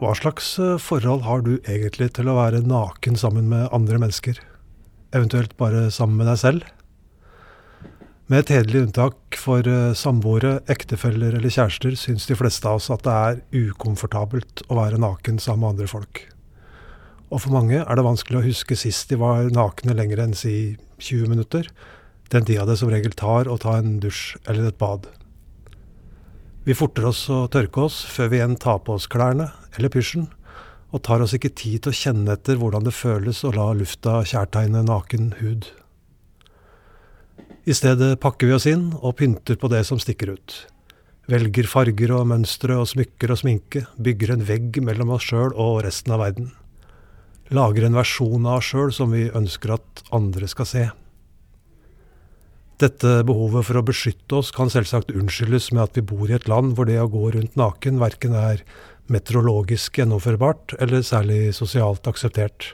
Hva slags eh, forhold har du egentlig til å være naken sammen med andre mennesker? Eventuelt bare sammen med deg selv? Med et hederlig unntak for eh, samboere, ektefeller eller kjærester syns de fleste av oss at det er ukomfortabelt å være naken sammen med andre folk. Og for mange er det vanskelig å huske sist de var nakne lenger enn si 20 minutter, den tida det som regel tar å ta en dusj eller et bad. Vi forter oss å tørke oss før vi igjen tar på oss klærne eller pysjen, og tar oss ikke tid til å kjenne etter hvordan det føles å la lufta kjærtegne naken hud. I stedet pakker vi oss inn og pynter på det som stikker ut. Velger farger og mønstre og smykker og sminke, bygger en vegg mellom oss sjøl og resten av verden. Lager en versjon av oss sjøl som vi ønsker at andre skal se. Dette behovet for å beskytte oss kan selvsagt unnskyldes med at vi bor i et land hvor det å gå rundt naken verken er meteorologisk gjennomførbart eller særlig sosialt akseptert.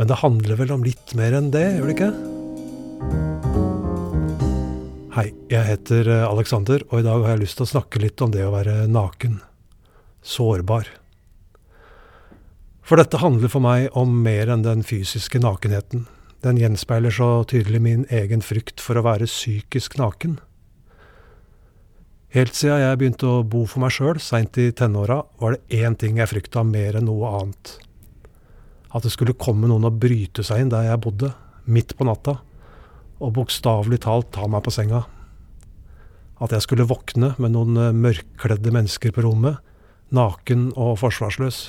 Men det handler vel om litt mer enn det, gjør det ikke? Hei, jeg heter eh, Alexander, og i dag har jeg lyst til å snakke litt om det å være naken. Sårbar. For dette handler for meg om mer enn den fysiske nakenheten. Den gjenspeiler så tydelig min egen frykt for å være psykisk naken. Helt siden jeg begynte å bo for meg sjøl seint i tenåra, var det én ting jeg frykta mer enn noe annet. At det skulle komme noen og bryte seg inn der jeg bodde, midt på natta, og bokstavelig talt ta meg på senga. At jeg skulle våkne med noen mørkkledde mennesker på rommet, naken og forsvarsløs.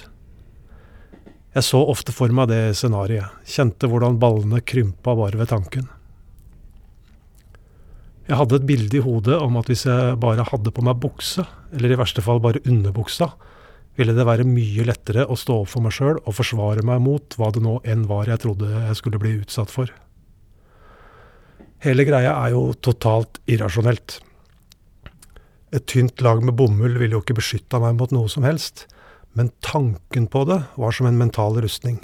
Jeg så ofte for meg det scenarioet, kjente hvordan ballene krympa bare ved tanken. Jeg hadde et bilde i hodet om at hvis jeg bare hadde på meg bukse, eller i verste fall bare underbuksa, ville det være mye lettere å stå opp for meg sjøl og forsvare meg mot hva det nå enn var jeg trodde jeg skulle bli utsatt for. Hele greia er jo totalt irrasjonelt. Et tynt lag med bomull ville jo ikke beskytta meg mot noe som helst, men tanken på det var som en mental rustning.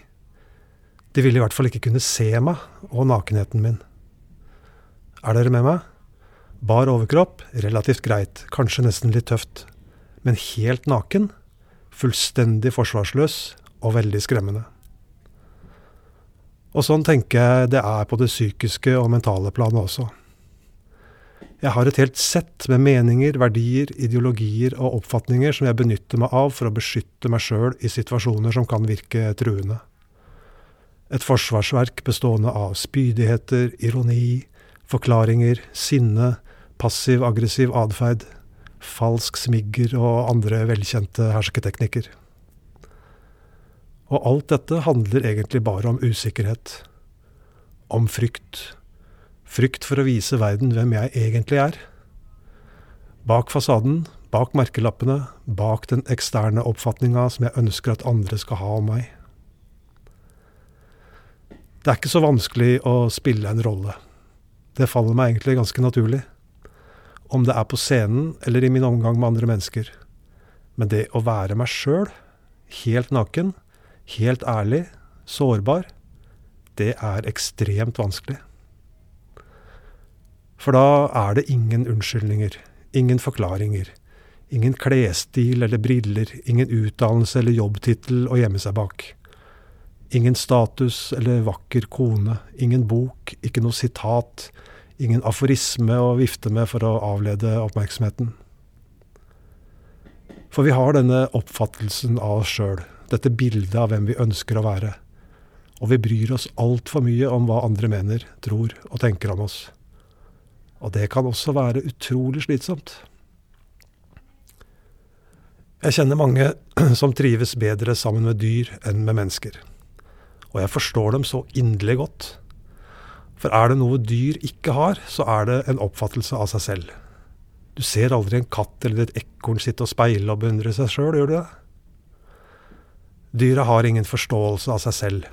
De ville i hvert fall ikke kunne se meg og nakenheten min. Er dere med meg? Bar overkropp, relativt greit, kanskje nesten litt tøft. Men helt naken? Fullstendig forsvarsløs og veldig skremmende. Og sånn tenker jeg det er på det psykiske og mentale planet også. Jeg har et helt sett med meninger, verdier, ideologier og oppfatninger som jeg benytter meg av for å beskytte meg sjøl i situasjoner som kan virke truende. Et forsvarsverk bestående av spydigheter, ironi, forklaringer, sinne, passiv-aggressiv atferd, falsk smigger og andre velkjente hersketeknikker. Og alt dette handler egentlig bare om usikkerhet. Om frykt Frykt for å vise verden hvem jeg egentlig er. Bak fasaden, bak merkelappene, bak den eksterne oppfatninga som jeg ønsker at andre skal ha om meg. Det er ikke så vanskelig å spille en rolle. Det faller meg egentlig ganske naturlig. Om det er på scenen eller i min omgang med andre mennesker. Men det å være meg sjøl, helt naken, helt ærlig, sårbar, det er ekstremt vanskelig. For da er det ingen unnskyldninger, ingen forklaringer, ingen klesstil eller briller, ingen utdannelse eller jobbtittel å gjemme seg bak. Ingen status eller vakker kone, ingen bok, ikke noe sitat, ingen aforisme å vifte med for å avlede oppmerksomheten. For vi har denne oppfattelsen av oss sjøl, dette bildet av hvem vi ønsker å være. Og vi bryr oss altfor mye om hva andre mener, tror og tenker om oss. Og det kan også være utrolig slitsomt. Jeg kjenner mange som trives bedre sammen med dyr enn med mennesker. Og jeg forstår dem så inderlig godt. For er det noe dyr ikke har, så er det en oppfattelse av seg selv. Du ser aldri en katt eller et ekorn sitte og speile og beundre seg sjøl, gjør du det? Dyra har ingen forståelse av seg selv.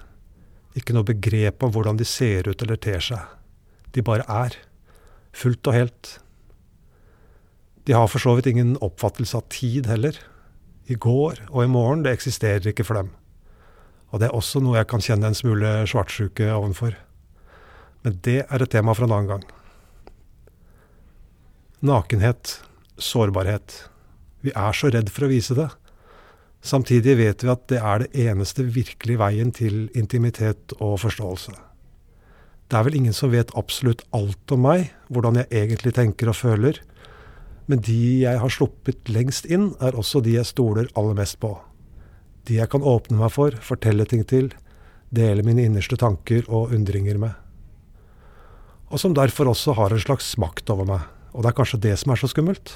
Ikke noe begrep om hvordan de ser ut eller ter seg. De bare er fullt og helt. De har for så vidt ingen oppfattelse av tid heller. I går og i morgen, det eksisterer ikke for dem. Og det er også noe jeg kan kjenne en smule svartsjuke ovenfor. Men det er et tema for en annen gang. Nakenhet, sårbarhet. Vi er så redd for å vise det. Samtidig vet vi at det er det eneste virkelige veien til intimitet og forståelse. Det er vel ingen som vet absolutt alt om meg, hvordan jeg egentlig tenker og føler, men de jeg har sluppet lengst inn, er også de jeg stoler aller mest på. De jeg kan åpne meg for, fortelle ting til, dele mine innerste tanker og undringer med. Og som derfor også har en slags makt over meg. Og det er kanskje det som er så skummelt.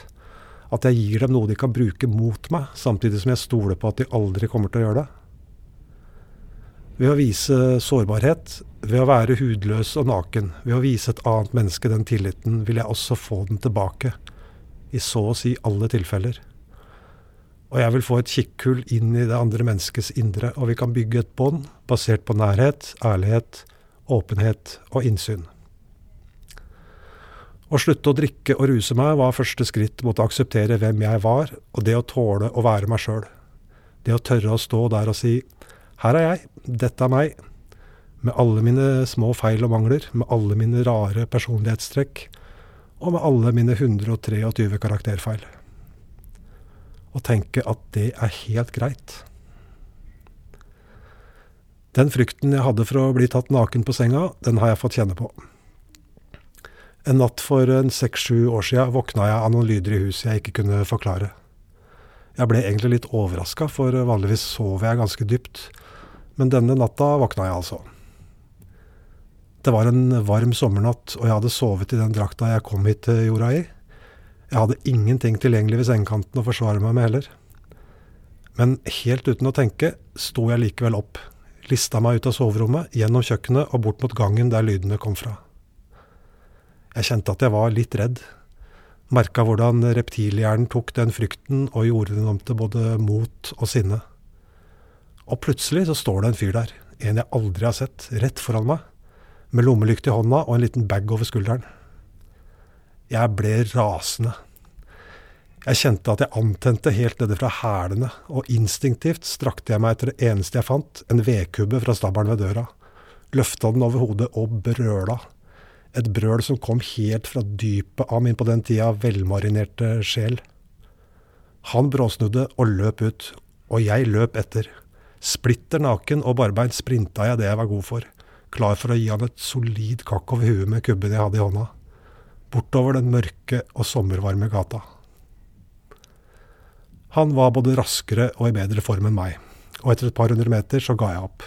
At jeg gir dem noe de kan bruke mot meg, samtidig som jeg stoler på at de aldri kommer til å gjøre det. Ved å vise sårbarhet, ved å være hudløs og naken, ved å vise et annet menneske den tilliten, vil jeg også få den tilbake. I så å si alle tilfeller. Og jeg vil få et kikkhull inn i det andre menneskets indre, og vi kan bygge et bånd basert på nærhet, ærlighet, åpenhet og innsyn. Å slutte å drikke og ruse meg var første skritt mot å akseptere hvem jeg var, og det å tåle å være meg sjøl. Det å tørre å stå der og si her er jeg, dette er meg, med alle mine små feil og mangler, med alle mine rare personlighetstrekk, og med alle mine 123 karakterfeil. Og tenke at det er helt greit. Den frykten jeg hadde for å bli tatt naken på senga, den har jeg fått kjenne på. En natt for seks-sju år sia våkna jeg av noen lyder i huset jeg ikke kunne forklare. Jeg ble egentlig litt overraska, for vanligvis sover jeg ganske dypt. Men denne natta våkna jeg altså. Det var en varm sommernatt, og jeg hadde sovet i den drakta jeg kom hit til jorda i. Jeg hadde ingenting tilgjengelig ved sengekanten å forsvare meg med heller. Men helt uten å tenke sto jeg likevel opp, lista meg ut av soverommet, gjennom kjøkkenet og bort mot gangen der lydene kom fra. Jeg kjente at jeg var litt redd. Merka hvordan reptilhjernen tok den frykten og gjorde den om til både mot og sinne. Og plutselig så står det en fyr der, en jeg aldri har sett, rett foran meg, med lommelykt i hånda og en liten bag over skulderen. Jeg ble rasende. Jeg kjente at jeg antente helt nede fra hælene, og instinktivt strakte jeg meg etter det eneste jeg fant, en vedkubbe fra stabelen ved døra, løfta den over hodet og brøla. Et brøl som kom helt fra dypet av min på den tida velmarinerte sjel. Han bråsnudde og løp ut, og jeg løp etter. Splitter naken og barbeint sprinta jeg det jeg var god for, klar for å gi han et solid kakk over huet med kubben jeg hadde i hånda. Bortover den mørke og sommervarme gata. Han var både raskere og i bedre form enn meg, og etter et par hundre meter så ga jeg opp.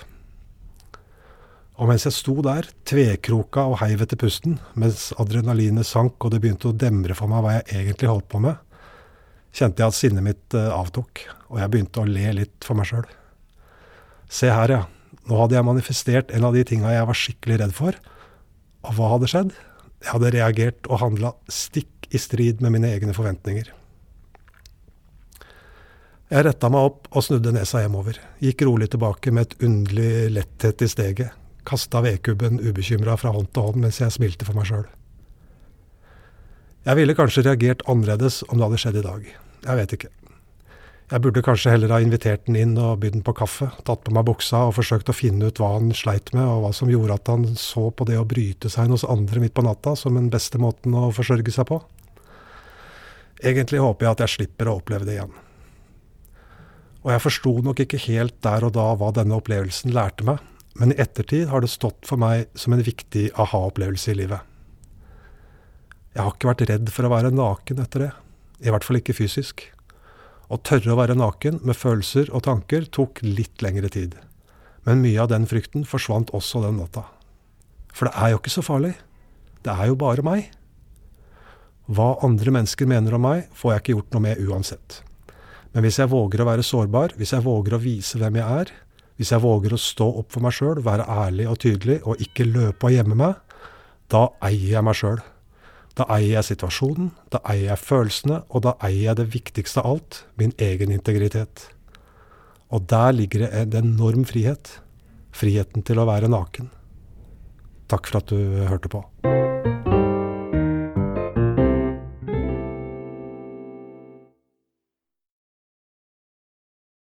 Og mens jeg sto der, tvekroka og heiv etter pusten, mens adrenalinet sank og det begynte å demre for meg hva jeg egentlig holdt på med, kjente jeg at sinnet mitt uh, avtok, og jeg begynte å le litt for meg sjøl. Se her, ja. Nå hadde jeg manifestert en av de tinga jeg var skikkelig redd for. Og hva hadde skjedd? Jeg hadde reagert og handla stikk i strid med mine egne forventninger. Jeg retta meg opp og snudde nesa hjemover, gikk rolig tilbake med et underlig letthet i steget, kasta vedkubben ubekymra fra hånd til hånd mens jeg smilte for meg sjøl. Jeg ville kanskje reagert annerledes om det hadde skjedd i dag. Jeg vet ikke. Jeg burde kanskje heller ha invitert den inn og bydd den på kaffe, tatt på meg buksa og forsøkt å finne ut hva han sleit med, og hva som gjorde at han så på det å bryte seg inn hos andre midt på natta som den beste måten å forsørge seg på. Egentlig håper jeg at jeg slipper å oppleve det igjen. Og jeg forsto nok ikke helt der og da hva denne opplevelsen lærte meg, men i ettertid har det stått for meg som en viktig aha-opplevelse i livet. Jeg har ikke vært redd for å være naken etter det, i hvert fall ikke fysisk. Å tørre å være naken med følelser og tanker tok litt lengre tid. Men mye av den frykten forsvant også den natta. For det er jo ikke så farlig. Det er jo bare meg. Hva andre mennesker mener om meg, får jeg ikke gjort noe med uansett. Men hvis jeg våger å være sårbar, hvis jeg våger å vise hvem jeg er, hvis jeg våger å stå opp for meg sjøl, være ærlig og tydelig, og ikke løpe og gjemme meg, da eier jeg meg sjøl. Da eier jeg situasjonen, da eier jeg følelsene, og da eier jeg det viktigste av alt, min egen integritet. Og der ligger det en enorm frihet. Friheten til å være naken. Takk for at du hørte på.